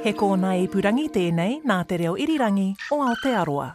He kōnae ipurangi tēnei nā Te Reo Irirangi o Aotearoa.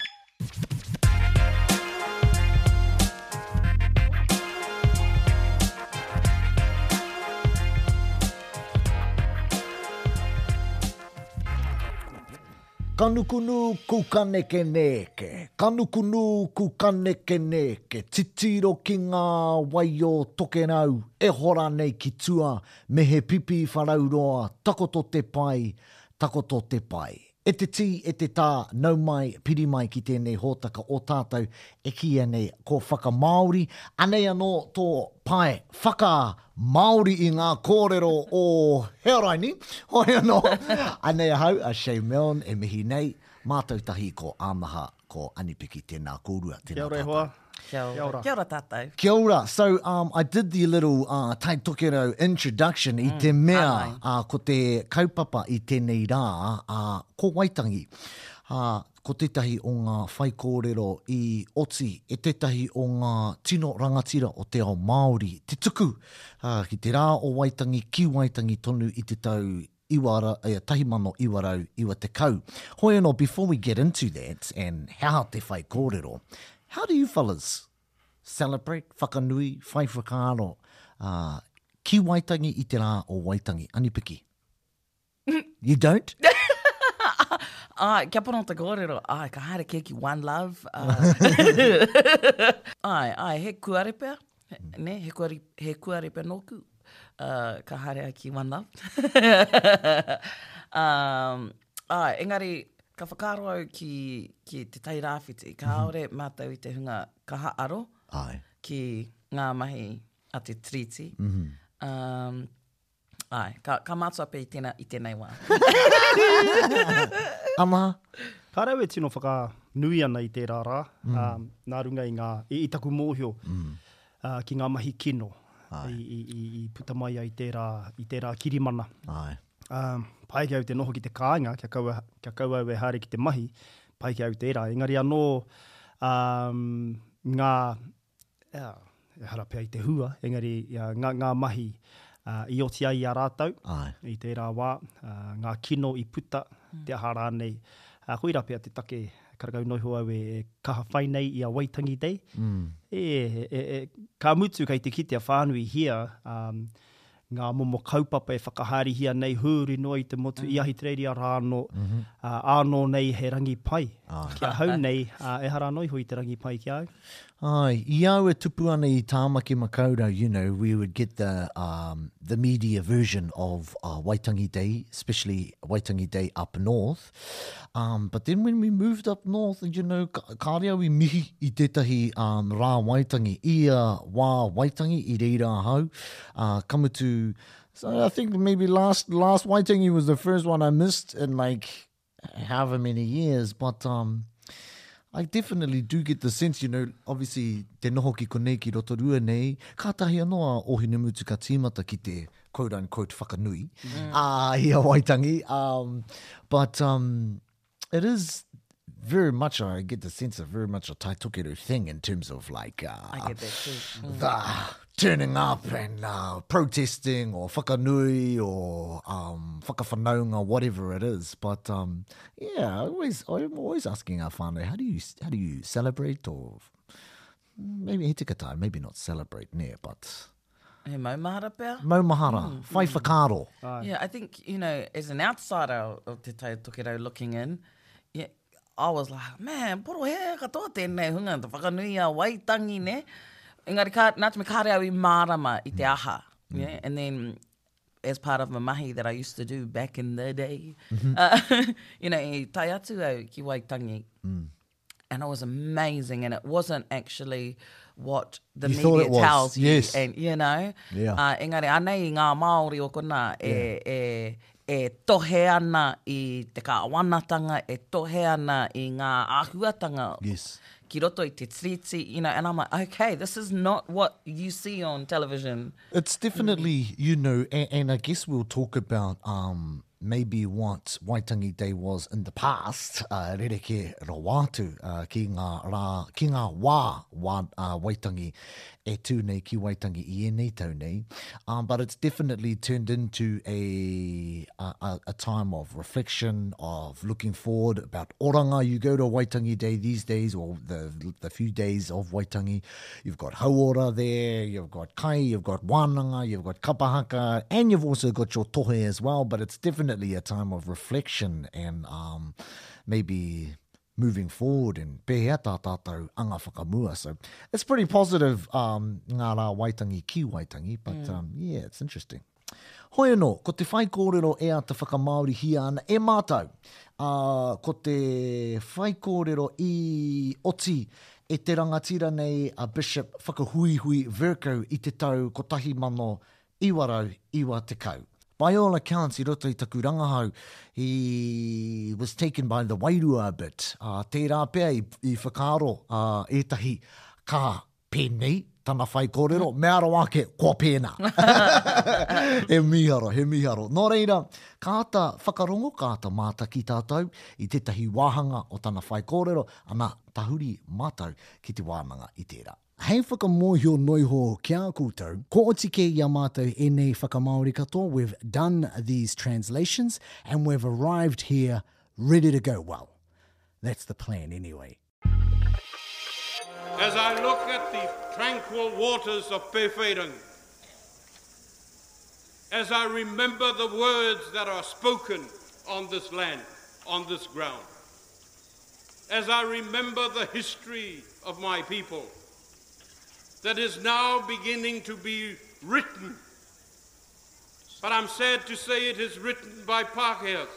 Ka nukunū ku ka neke nēke Ka nukunū ku ka neke nēke Titiro ki ngā wai o Tokerau E hora nei ki tua Me he pipi wharauroa Takoto te pai, takoto te pai E te tī, e te tā, nau mai, piri mai ki tēnei hōtaka o tātou e kīia nei ko Whakamāori, anei anō tō pae whaka Māori i ngā kōrero o Hearaini, hoi anō, anei ahau, a Shane Milne, e mihi nei, mātou tahi ko Āmaha, ko Anipiki, tēnā kōrua, tēnā tātou. Kia ora e hoa. Kia ora. Kia ora. Kia ora tātou. Kia ora. So, um, I did the little uh, Tai Tokerau introduction mm, i te mea uh, ko te kaupapa i tēnei rā uh, ko Waitangi. Uh, ko tētahi o ngā whaikōrero i oti e tētahi o ngā tino rangatira o te ao Māori te tuku ki te rā o Waitangi ki Waitangi tonu i te tau 1990. Hoi anō, before we get into that and he aha te whaikōrero, how do you fellas celebrate, whakanui, whai whakaaro ki Waitangi i te rā o Waitangi? Anipiki. You don't? Ai, kia pono te kōrero. Ai, ka haere kē ki One Love. Uh, ai, ai, he kuare pea. Ne, he kuare, he kuare pea nōku. Uh, ka haere ai ki One Love. um, ai, engari, ka whakaaro au ki, ki te tai rāwhiti. Ka mhm. ore mātou i te hunga kaha aro ai. ki ngā mahi a te triti. Mm -hmm. um, Ai, ka, ka mātua pē i tēnā, i tēnei wā. Ana. Ka rau e tino whaka nui ana i tērā rā, mm. um, nā runga i, ngā, i, i taku mōhio mm. uh, ki ngā mahi kino i, i, i, i puta mai ai tērā, i tērā kirimana. Ai. Um, pai ki au te noho ki te kāinga, kia kau, kia kau au e haere ki te mahi, pai ki au tērā. Engari anō, um, ngā, ā, ehara pea i te hua, engari ngā, ngā mahi i oti ai i a rātou i tērā wā, ngā kino i puta, te aha rānei. Koirā pea te take karekau noa iho au e kaha whai nei i a Waitangi Day, e, e, e, e, ka mutu kei te kitea whānuihia, ā, ngā momo kaupapa e whakahaerehia nei hūri noa i te motu, i Ahitereiria rā anō, ā, ānō nei he rangi pai ki ahau nei, ā, ehara anō iho i te rangi pai ki a au. Āe, i au e tupu ana i Tāmaki Makaurau, you know, we would get the, um, the media version of, uh, Waitangi Day, especially Waitangi Day up north, north. Um, but then when we moved up north, you know, ka, kāre au i mihi i tētahi um, rā waitangi, ia wā waitangi i reira ahau, uh, ka mutu, so I think maybe last, last waitangi was the first one I missed in like however many years, but um, I definitely do get the sense, you know, obviously te noho ki konei ki Rotorua nei, kātahi anō a Ohinemutu ka tīmata ki te quote-unquote whakanui mm. uh, here Waitangi. Um, but um, it is very much, I get the sense of very much a taitokero thing in terms of like... Uh, I get that too. Mm. The, turning up and uh, protesting or whakanui or um, whakawhanaunga, whatever it is. But um, yeah, I always, I'm always asking our whānau, how do you how do you celebrate or maybe he took a maybe not celebrate near, but... He maumahara pea? Maumahara, mm, whai mm. whakaaro. Aye. Yeah, I think, you know, as an outsider of Te Tai Tokerau looking in, yeah, I was like, man, poro he katoa tēnei hunga, te whakanui a Waitangi, ne? Engari, kā, nā te me kāre au i mārama i te mm. aha. Mm. Yeah? And then as part of my mahi that I used to do back in the day. Mm-hmm. Uh, you know, i tai atu au ki Waitangi. Mm. and it was amazing, and it wasn't actually what the you media tells you, yes. and you know, yeah. uh, engari anei i ngā Māori o kona e, yeah. e, e tohe ana i te kāwanatanga, e tohe ana i ngā āhuatanga yes. ki roto i te tiriti, you know, and I'm like, okay, this is not what you see on television. It's definitely, mm. you know, and, and I guess we'll talk about um, maybe what Waitangi Day was in the past, uh, rereke rawa atu uh, ki, ngā rā, ki ngā wā, wā uh, Waitangi e tū nei ki Waitangi i ēnei tau nei. Um, but it's definitely turned into a, a, a time of reflection, of looking forward about oranga. You go to Waitangi Day these days, or the, the few days of Waitangi, you've got hauora there, you've got kai, you've got wānanga, you've got kapahaka, and you've also got your tohe as well, but it's definitely definitely a time of reflection and um, maybe moving forward and pehea tā tātou anga whakamua. So it's pretty positive um, ngā rā waitangi ki waitangi, but mm. um, yeah, it's interesting. Hoi anō, ko te whaikōrero e āta whakamāorihia ana e mātou, ā, ko te whaikōrero i oti e te rangatira nei a Bishop Whakahuihui Vercoe i te tau 1990. By all accounts i roto i taku rangahau, he was taken by the wairua a bit, ā, tērā pea i whakaaro ētahi ka Pēnei tana whaikōrero, me aro ake, kua pēnā. he mīharo, he mīharo. Nō reira, ka āta whakarongo, ka āta mātaki tātou i tētahi wāhanga o tana whaikōrero, ana, tahuri mātou ki te wānanga i tērā. Hei whakamōhio noiho ki a koutou, kua oti kē i a mātou ēnei whakamāori katoa, we've done these translations and we've arrived here ready to go, well, that's the plan anyway. As I look at the tranquil waters of Pewheran, as I remember the words that are spoken on this land, on this ground, as I remember the history of my people, that is now beginning to be written. But I'm sad to say it is written by Parkhurst,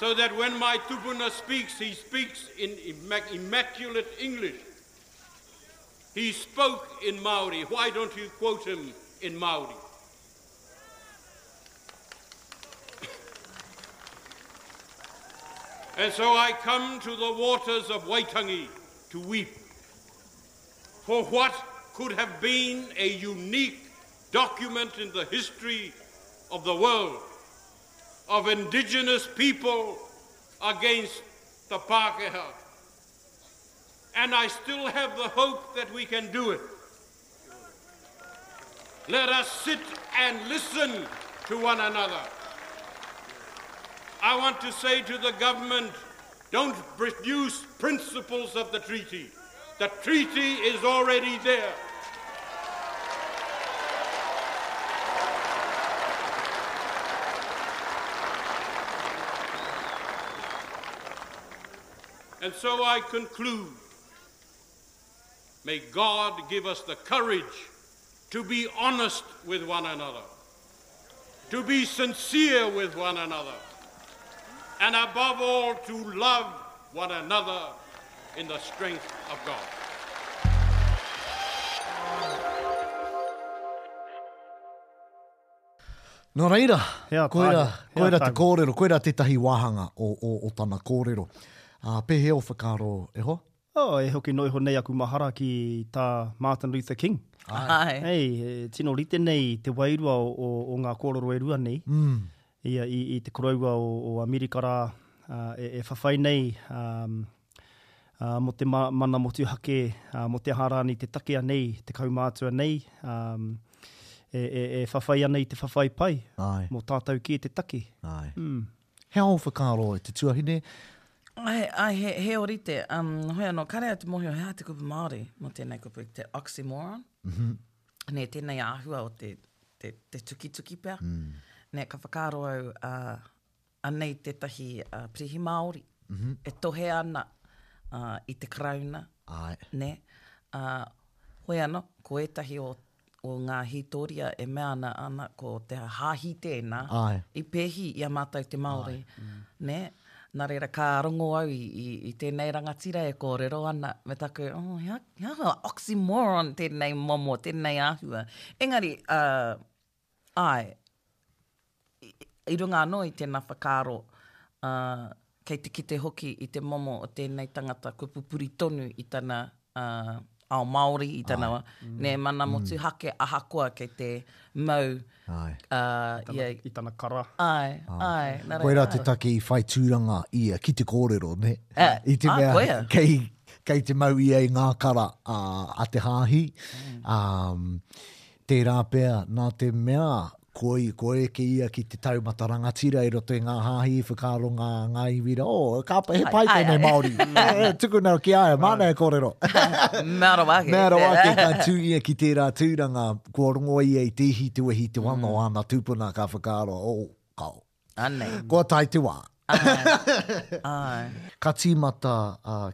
so that when my Tupuna speaks, he speaks in immac immaculate English. He spoke in Maori. Why don't you quote him in Maori? And so I come to the waters of Waitangi to weep for what could have been a unique document in the history of the world of indigenous people against the Pākehā. And I still have the hope that we can do it. Let us sit and listen to one another. I want to say to the government, don't reduce principles of the treaty. The treaty is already there. And so I conclude May God give us the courage to be honest with one another, to be sincere with one another, and above all to love one another in the strength of God. Nō reira, Hea koira, tāku. koira te kōrero, koira tētahi wāhanga o, o, o tana kōrero. Uh, pēhea o whakaaro e hoa? Oh, e hoki noa iho nei aku mahara ki tā Martin Luther King. Ai. Hei, e tino rite nei te wairua o, o, o ngā kōrero e rua nei. Mm. Ia, i, i te koroua o, o Amerika rā, uh, e, e whawhai nei um, uh, mo te ma, mana motuhake, uh, mo te aha rāni te takea nei, te kaumātua nei, um, e, e, e whawhai ana i te whawhai pai. Ai. Mo tātou ki te take. Ai. Mm. He aha ō whakaaro e te tuahine? Ai, he orite. Hoi anō, kare au te mohio, he aha te kupu Māori mō tēnei kupu, te oxymoron? Nē, tēnei āhua o te tukituki pea. Nē, ka whakaaro au, anei tētahi pirihi Māori e tohe ana i te Karauna, nē? Hoi anō, ko ētahi o o ngā hītoria e mea ana, ana ko te hāhi tēnā i pēhi i a mātou te Māori. Nē? Nā reira, ka rongo au i, i, i tēnei rangatira e kōrero ana, me taku, oh, he, he aha oxymoron tēnei momo, tēnei āhua. Engari, uh, ai, I runga anō i tēnā whakaaro, kei te kite hoki i te momo o tēnei tangata kua pupuri tonu i tana ao Māori, i tana mana motuhake ahakoa kei te mau i tana kara. Āe, āe. Koirā te take i whai tūranga ia ki te kōrero, nē? I te mea kei te mau ia i ngā kara a te Hāhi. Tērā pea, nā te mea koi, koi eke ia ki te taumata rangatira i roto i ngā hāhi i whakaaro ngā, ngā iwi rā, oh, ka pa, he pai tēnei Māori. Tukuna ki a ia, māna e kōrero. Mea rawa ake. Mea rawa ake, ka tū ia ki tērā tūranga, kua rongo ia i te ihi, te wehi, te wanga o āna tūpuna, ka whakaaro, oh, ka, Anei. Kua tae te wā. Āe. Ka tīmata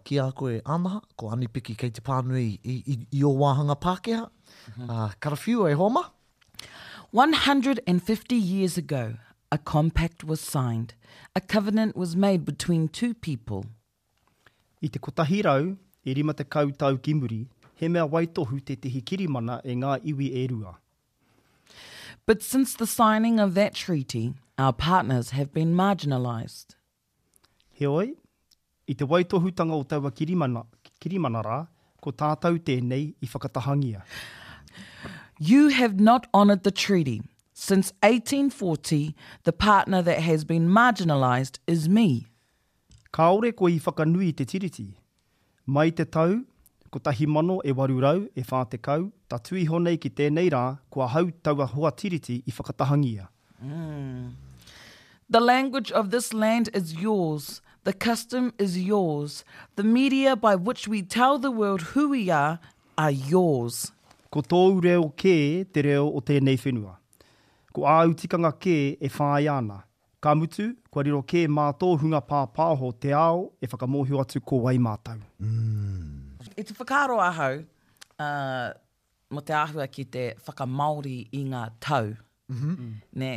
ki a koe ānaha, ko Ani Piki kei te pānui i ō wāhanga Pākehā. Karawhiua e hoa mā. 150 years ago, a compact was signed, a covenant was made between two people, I te 150 tau ki muri, he mea waitohu tētehi kirimana e ngā iwi e rua. But since the signing of that treaty, our partners have been marginalised. Heoi, i te waitohutanga o taua kirimana, kirimana rā, ko tātou tēnei i whakatahangia. You have not honoured the treaty. Since 1840, the partner that has been marginalised is me. Kāore koe i whakanui i te Tiriti. Mai i te tau 1840, tatū iho nei ki tēnei rā, ko ahau taua hoa Tiriti i whakatahangia. The language of this land is yours, the custom is yours, the media by which we tell the world who we are, are yours. Ko tōu reo kē te reo o tēnei whenua. Ko āu tikanga kē e whāia ana, Ka mutu, kua riro kē mā tō hunga pāpāho te ao e whakamōhio atu ko wai mātou. I te whakaaro ahau, mō te āhua ki te whakamāori i ngā tau, nē,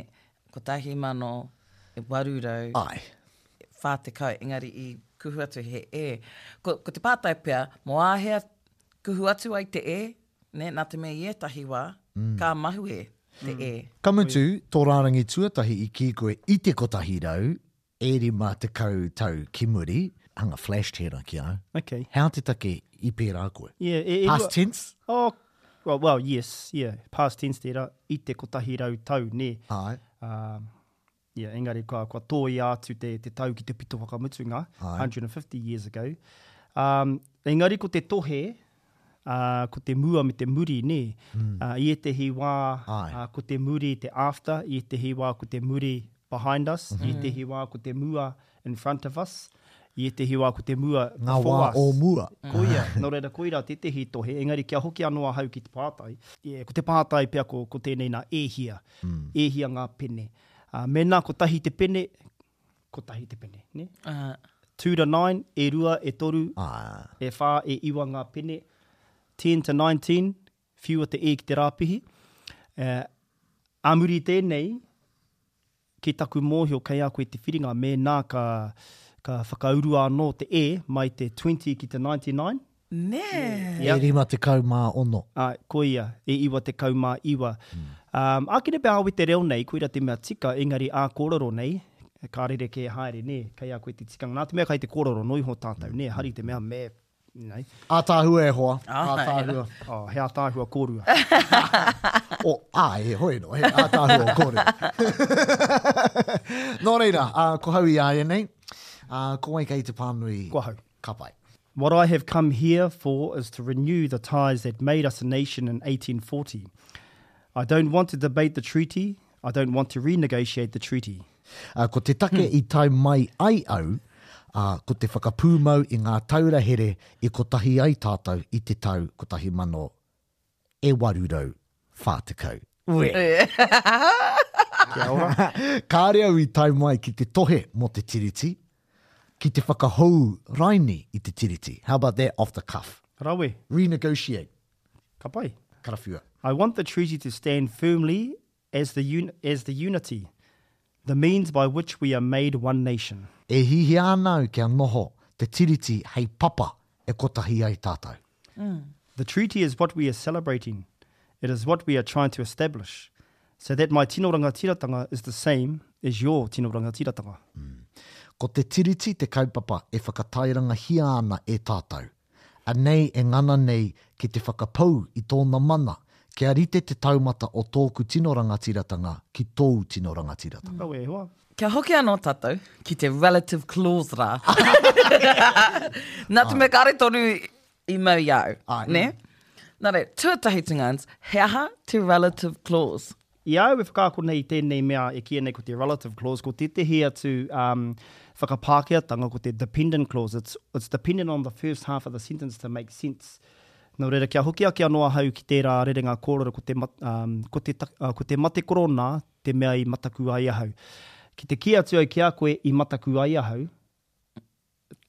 1840, engari i kuhu atu he e. Ko te pātai pea, mō āhea kuhu atu ai te e, nē, nā te mea i ētahi wā, ka mahue te e. Ka mutu, tō rārangi tuatahi i kī koe i te kotahi rau e rima tekau tau ki muri, hanga flash tēnā ki a au. Okay. Hea te take i pērā koe? Yeah, e, e rua. Past tense? Oh, well, well, yes, yeah, past tense tērā, i te kotahi rau tau, nē. Āe. Ā, Ia, engari kua, kua tōia atu te, te tau ki te pito whakamutunga, 150 years ago. Um, engari ko te tohe, uh, ko te mua me te muri, nē. Mm. Uh, I ētehi wā, uh, ko te muri te after, i ētehi wā ko te muri behind us, mm. i ētehi wā ko te mua in front of us, i ētehi wā ko te mua Ngā wā before us. o mua. Koia, nō reira koirā tētehi tohe, engari kia hoki anō ahau ki te pātai, yeah, ko te pātai pea ko, ko tēnei nā, e hia? E hia ngā pene? Ā, mēnā kotahi te pene, kotahi te pene, nē? Ā. Two to nine, e rua, e toru, Ā. e whā, e iwa ngā pene, ten to nineteen, whiua te e ki te rāpihi. Eh, ā muri i tēnei, Ki taku mōhio kei a koe te whiringa mēnā ka ka whakaurua anō te e mai te twenty ki te ninety-nine. Nē! E rima tekau mā ono. Āe, koia, e iwa tekau mā iwa. Um, ākene pea awe te reo nei, koira te mea tika, engari ā kōrero nei, ka rerekē haere, nē, kei a koe te tikanga. Nā te mea kei te kōrero noa iho tātou, nē, hari te mea me Ātaahua e hoa. Ātaahua. Oh, he ātaahua kōrua. o, ā, e hoi no, he ātaahua kōrua. Nō reira, uh, ko hau i āia nei. Uh, ko wai kei te pānui? Ko hau. Ka pai. What I have come here for is to renew the ties that made us a nation in 1840. I don't want to debate the treaty. I don't want to renegotiate the treaty. Ā, ko te take i tae mai ai au, ā, ko te whakapūmau i ngā taura here i kotahi ai tātou i te tau 1840. Ue! Kia ora. Kāre au i tae mai ki te tohe mō te Tiriti, ki te whakahou raini i te Tiriti. How about that off the cuff? Rawe. Renegotiate. Ka pai. Karawhiua. I want the Treaty to stand firmly as the as the unity, the means by which we are made one nation. E hihia ana au kia noho te Tiriti hei papa e kotahi ai tātou. The Treaty is what we are celebrating, it is what we are trying to establish, so that my tino rangatiratanga is the same as your tino rangatiratanga. Ko te Tiriti te kaupapa e whakatairangahia ana e tātou. Anei e ngana nei ki te whakapau i tōna mana kia rite te taumata o tōku tino rangatiratanga ki tōu tino rangatiratanga. Kawe e hoa. Kia hoki anō tātou ki te relative clause rā. Nā te mea kāre tonu i mau i a au, nē? Nā reira, tuatahitungaans, he aha te relative clause? I a au e whakaako nei i tēnei mea e kīia nei ko te relative clause, ko tētehi atu whakapākehātanga ko te dependent clause, it's, it's dependent on the first half of the sentence to make sense. Nō reira, kia hoki ake anō ahau ki tērā rerenga kōrero ko te, um, ko te, uh, ko te mate korona te mea i mataku ai ahau. Ki te kī atu au ki a koe i mataku ai ahau,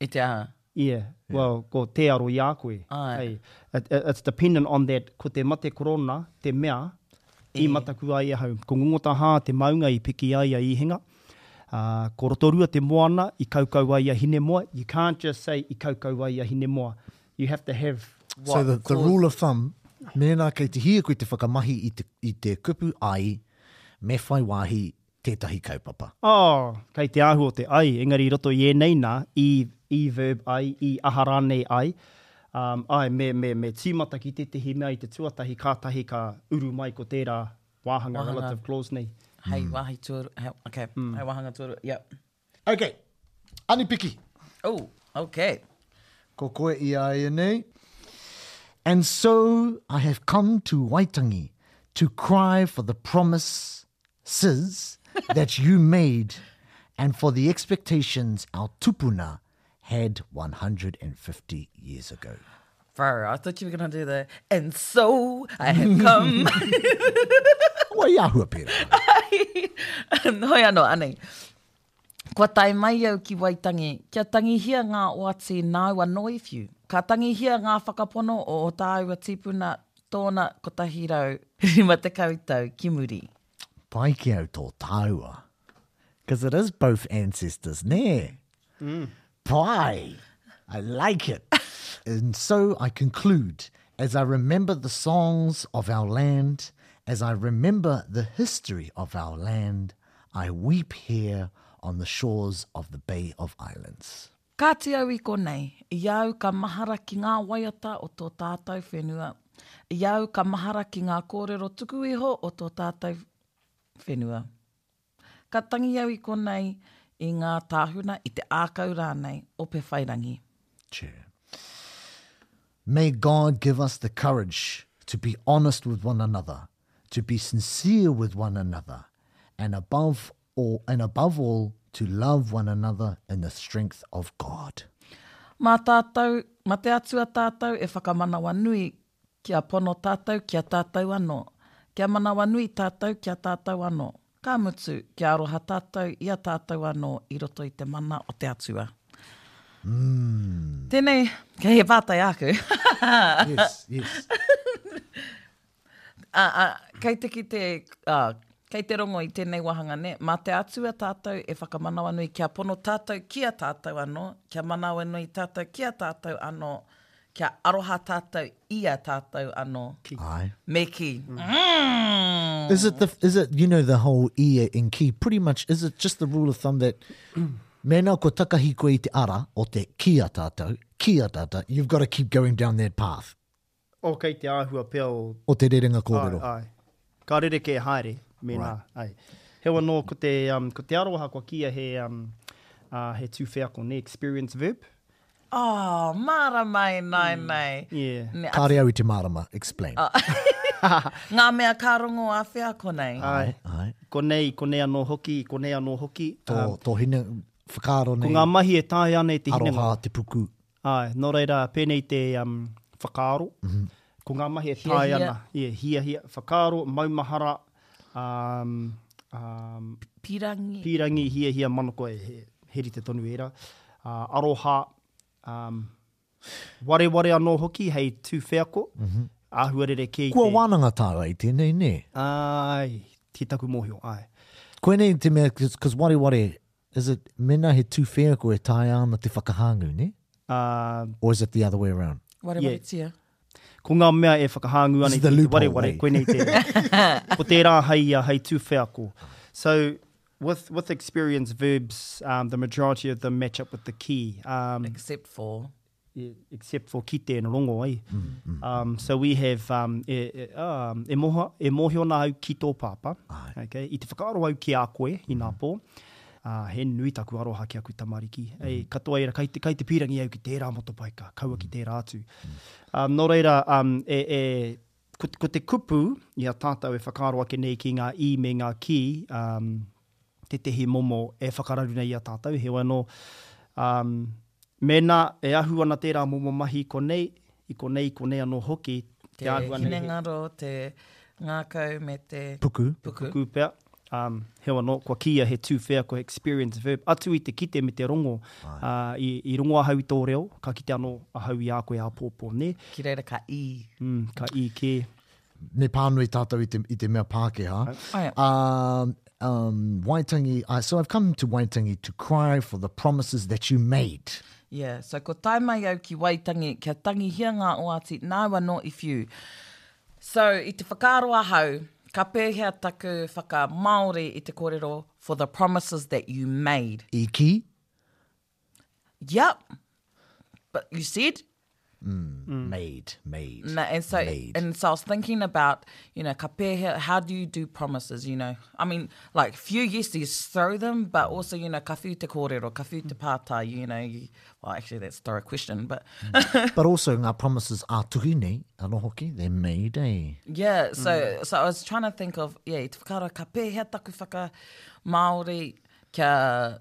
I te aha? Yeah, well, ko tē aro i a koe. Ai. It's dependent on that, ko te mate korona te mea i mataku ai ahau. Ko Ngongotahā te maunga i piki ai a Īhenga. Ko Rotorua te moana i kaukau ai a Hinemoa. You can't just say i kaukau ai a Hinemoa. You have to have what caused it. So the rule of thumb, mēnā kei te hia koe te whakamahi i te kupu ai, me whai wāhi tētahi kaupapa. Ā, kei te ahu o te ai, engari i roto i ēnei nā, i, i verb ai, i aha rānei ai, ā, āe, me, me, me tīmata ki tētahi mea i te tuatahi, kātahi ka uru mai ko tērā wāhanga, relative clause nei. Hei wāhi tuarua, hei, okay, hei wāhanga tuarua, yep. Okay, anipiki. Oh, okay. Ko koe i e nei. And so I have come to Waitangi to cry for the promises that you made and for the expectations our tupuna had 150 years ago. Bro, I thought you were going to do the, and so I have come. Wai i ahua pera. Noi ano, anei. Kua tae mai au ki Waitangi, kia tangihia ngā oati nāu a Noewhiu. Ka tangihia ngā whakapono o o tāua tipuna tōna 150 tau ki muri. Pai ki au tō tāua. Because it is both ancestors, ne? Mm. Pai. I like it. and so I conclude as I remember the songs of our land, as I remember the history of our land, I weep here on the shores of the Bay of Islands. Kāti au i konei, i a au ka mahara ki ngā waiata o tō tātau whenua, i a au ka mahara ki ngā kōrero tuku iho o tō tātau whenua. Ka tangi au i konei, i ngā tāhuna, i te ākau rānei o Pewhairangi. Chair. May God give us the courage to be honest with one another, to be sincere with one another, and above or and above all to love one another in the strength of God. Mā tātou, mā te Atua tātou e whakamanawanui kia pono tātou ki a tātou anō, kia manawanui tātou ki a tātou anō, ka mutu, kia aroha tātou i a tātou anō i roto i te mana o te Atua. Tēnei, he pātai āku. Yes, yes. A, a, kei te kite, a, kei te rongo i tēnei wāhanga, nē, mā te Atua tātou e whakamanawanui kia pono tātou ki a tātou anō, kia manawanui tātou ki a tātou anō, kia aroha tātou i a tātou anō. Ki. Aye. Me kī. Mm. Is it the is it you know the whole ia in key pretty much is it just the rule of thumb that mēnā kua takahi koe i te ara o te ki a tātou, ki a tātou, you've got to keep going down that path. Oh, kei te āhua pea o. O te rerenga kōrero. Āe, āe. Ka rerekē haere, mēnā, āe. Heoi anō, ko te, ko te aroha kua kīia he, he tū wheako, nē, experience verb. Oh, mārama e nāianei. Yeah. Kāre au i te mārama, explain. Ngā mea ka rongo a whea konei. Āe, āe. Konei, konei anō hoki, konei anō hoki. Tō, tō hinengaro, whakaaro nei. Ko ngā mahi e taea nei te hinengaro. Aroha, te puku. Āe, nō reira, pēnei te whakaaro, ko ngā mahi e taea ana, yeah, hiahia, whakaaro, maumahara, um, um, pīrangi. pīrangi, hiahia, manako, he, he, he rite tonu ērā, uh, aroha, um, wareware anō hoki hei tū wheako, āhuarere kē i te... Kua wānanga tāra i tēnei, nē? Āe, ki taku mōhio, āe. Koinei te mea, because wareware Is it mena he tū whea koe e taea ana te whakahāngu, ne? Uh, Or is it the other way around? Warewaretia. Yeah. Ko ngā mea e whakahāngu ana i te wareware, eh? koinei te... ko tērā hei, uh, hei tū wheako. So, with, with experience verbs, um, the majority of them match up with the key. Um, Except for... except for kite and rongo ai. So we have, e moha, e mōhio ana au ki tō pāpā. Okay, i te whakaaro au ki a koe, Inapō, he nui taku aroha ki aku tamariki. Katoa ērā, kai te, kai te pīrangi au ki tērā motopaika, kaua ki tērā atu. Nō reira, e, ko te kupu i a tātou e whakaaro ake nei ki ngā i me ngā ki, tētehi momo e whakararu nei i a tātou, heoi anō, mēnā e ahu ana tērā momo mahi i konei, i konei, i konei anō hoki, te āhua nei. Te hinengaro, te ngākau me te. Puku. Puku. Puku pea. Heoi anō, kua kīia he tūwhea, ko experience verb, atu i te kite me te rongo. I rongo ahau i tō reo, ka kite anō ahau i a koe āpōpō, nē. Ki reira ka i. Ka i kē. me pānui tātou i te, i te mea Pākehā. Aia. Uh, um, Waitangi, uh, so I've come to Waitangi to cry for the promises that you made. Yeah, so ko tae mai au ki Waitangi, kia tangihia ngā oati nāu anō i whiu. So, i te whakaaro ahau, ka pēhea taku whakamāori i te kōrero for the promises that you made. I ki, Yep. But you said Mm, mm. Made, made. Ma- and so made. and so I was thinking about you know ka pēhea, how do you do promises you know I mean like few yeses throw them but also you know ka whiu te kōrero ka whiu te pātai you know you, well actually that's throw a question but mm. but also ngā promises a tuhi nei ano hoki they're made eh yeah so mm. so I was trying to think of yeah i te whakara ka pēhea taku whaka Māori kia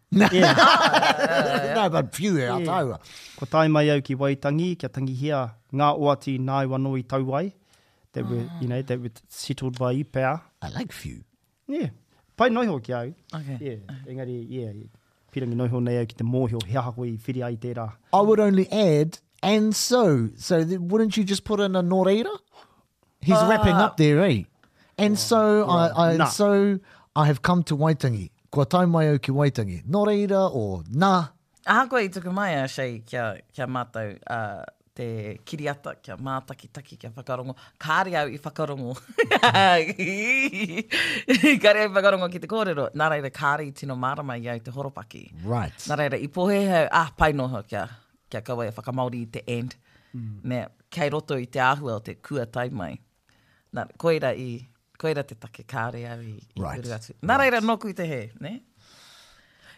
no, but few e a tāua. Kua tae mai au ki Waitangi kia tangihia ngā oati nāu anō i tau ai, that were, you know, that were settled by i pea. I like few. Yeah. Pai noa iho ki au. Okay. Yeah. Okay. Engari, yeah, pirangi noa iho nei au ki te mōhio he aha koe i whiri ai tērā. I would only add, and so, so wouldn't you just put in a nō reira? He's uh, wrapping up there, eh? And oh, so, I, I, nah. so I have come to Waitangi. Kua tau mai au ki Waitangi. Nō reira o nā. Aha koe i tuku mai a Shea kia, kia mātou uh, te kiriata, kia mātakitaki, kia whakarongo. Kāre au i whakarongo. kāre au i whakarongo ki te kōrero. Nā reira kāre i tino mārama i au te horopaki. Right. Nā reira i pohe hau, ah, pai noho kia kia kaua e whakamāori i te and, nē, kei roto i te āhua o te kua tae mai. Nā, koira i, koira te take kāore au i, i right. uru atu. Nā right. reira, nōku te he, nē?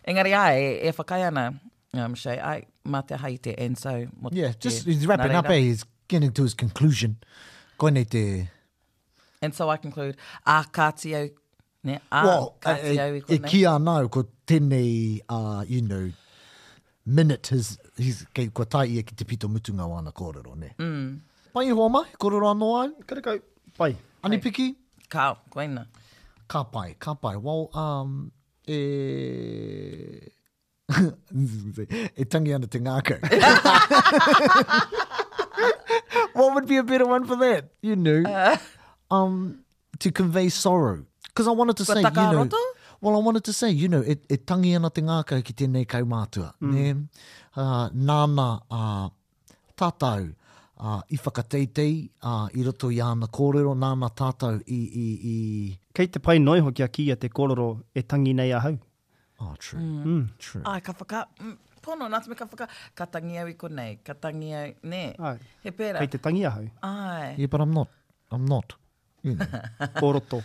Engari, ai, e, e whakai ana, um, Shay, ai, mā te aha i te and so. Mo, yeah, just, he's wrapping up, eh, he's getting to his conclusion. Koinei te... And so I conclude, a kāti au, Ne, ā, well, kāti au i konei. E ki ana au, ko tenei, uh, you know, minute his, his, kei kua tae ia ki te pito mutunga o ana kōrero, ne? Mm. Pai iho ama, he kōrero anō au? Karekau, pai. Ani Piki? Ka, koina. Ka pai, ka pai. Well, um, e... e tangi ana te ngākau. What would be a better one for that? You knew. Um, to convey sorrow. Because I wanted to Kua say, you know... Roto? Well, I wanted to say, you know, e, e tangi ana te ngākau ki tēnei kaumātua. Mm. Ne? Uh, nāna uh, tātou uh, i whakateitei uh, i roto i āna kōrero, nāna tātou i, i, i... Kei te pai noa iho kia kīia te kōrero e tangi nei ahau. Oh, true. Mm. Mm. True. Ai, ka whaka... Mm, pono, nātu me ka whaka... Ka tangi au i konei, ka tangi au... Nē, Ai. he pērā. Kei te tangi ahau. Ai. Yeah, but I'm not. I'm not. You know. Ko roto.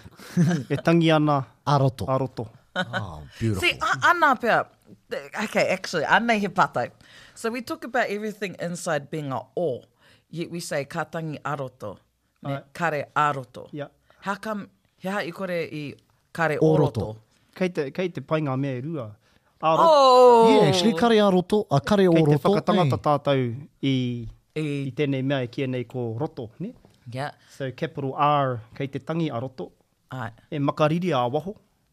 e tangi ana a roto. A roto. Oh, beautiful. See, a, ana pia. Okay, actually, ana he patai. So we talk about everything inside being a o, yet we say ka tangi a roto. me kare ā-roto. Yeah. How come, he aha i kore i kare o roto? Kei te, kei te pai ngā mea e rua. Ā-roto. Oh! Yeah, actually, kare ā-roto, a kare o roto. Kei te whakatangata tātou i, i, i tēnei mea e kīa nei ko roto, ne? Yeah. So, capital R, kei te tangi a roto. Ai. E makariri a waho.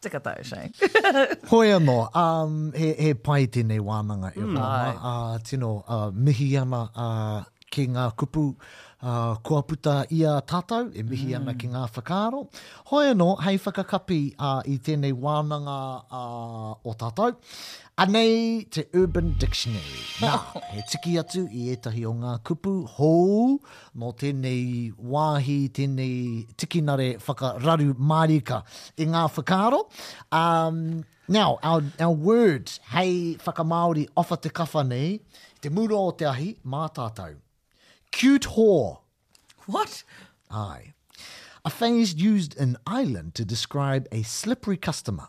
Tika tau, Shane. Hoi anō, um, he, he pai tēnei wānanga e mm. whāma. Uh, tino uh, mihi ana uh, ki ngā kupu uh, kua puta i a tātou, e mihi mm. ana ki ngā whakaaro. Hoi anō, hei whakakapi uh, i tēnei wānanga uh, o tātou. Anei te Urban Dictionary. Nā, he tiki atu i ētahi o ngā kupu hou nō tēnei wāhi, tēnei tikinare whakararu mārika i ngā whakaaro. Um, now, our, our word, hei whakamāori ofa te kawha nei, te mura o te ahi, mā tātou. Cute whore. What? Ai. A phrase used in Ireland to describe a slippery customer.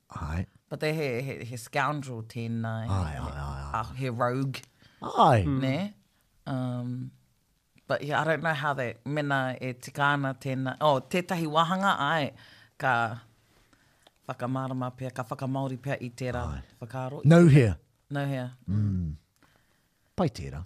Ai. But he, he, he scoundrel tēnā. Ai, ai, ai, ai. Ah, he rogue. Ai. Mm. Ne? Um, but yeah, I don't know how that, mena e tika ana tēnā. Oh, tētahi wāhanga, ai, ka whakamārama pia, ka whakamaori pia i tērā ai. whakaaro. No here. No here. Mm. Pai tērā.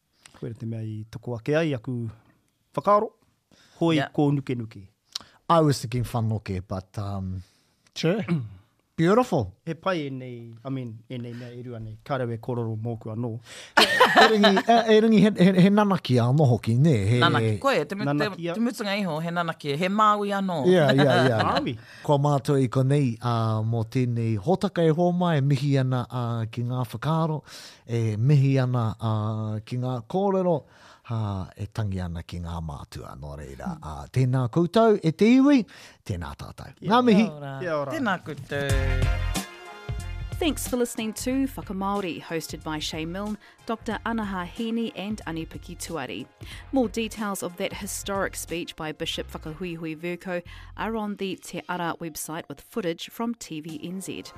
Koira te mea i toko ake ai aku whakaaro, hoi ko nukenuke. I was thinking whanoke, but um, sure. Beautiful. He pai enei, I mean, enei mea e rua nei, ka rau e kororo moku anō. e ringi, e ringi he, he, he nanakia anō hoki, ne? He, nanaki, koe, te, nanakia. te, te mutunga iho, he nanakia, he Māui anō. Yeah, yeah, yeah. Māui. Ko mātou i konei, uh, mō tēnei hōtaka e hoa mai, mihi ana uh, ki ngā whakaaro, E mihi ana ki ngā kōrero e tangi ana ki ngā mātua. Nō reira, tēnā koutou e te iwi, tēnā tātou. Ngā mihi. Kia ora. Kia ora. Tēnā koutou. Thanks for listening to Whakamāori, hosted by Shay Milne, Doctor Anaha Heaney and Anipiki Tuari. More details of that historic speech by Bishop Whakahuihui Vercoe are on the Te Ara website with footage from TVNZ.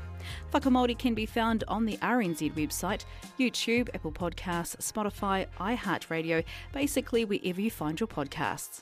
Whaka can be found on the RNZ website, YouTube, Apple Podcasts, Spotify, iHeartRadio, basically wherever you find your podcasts.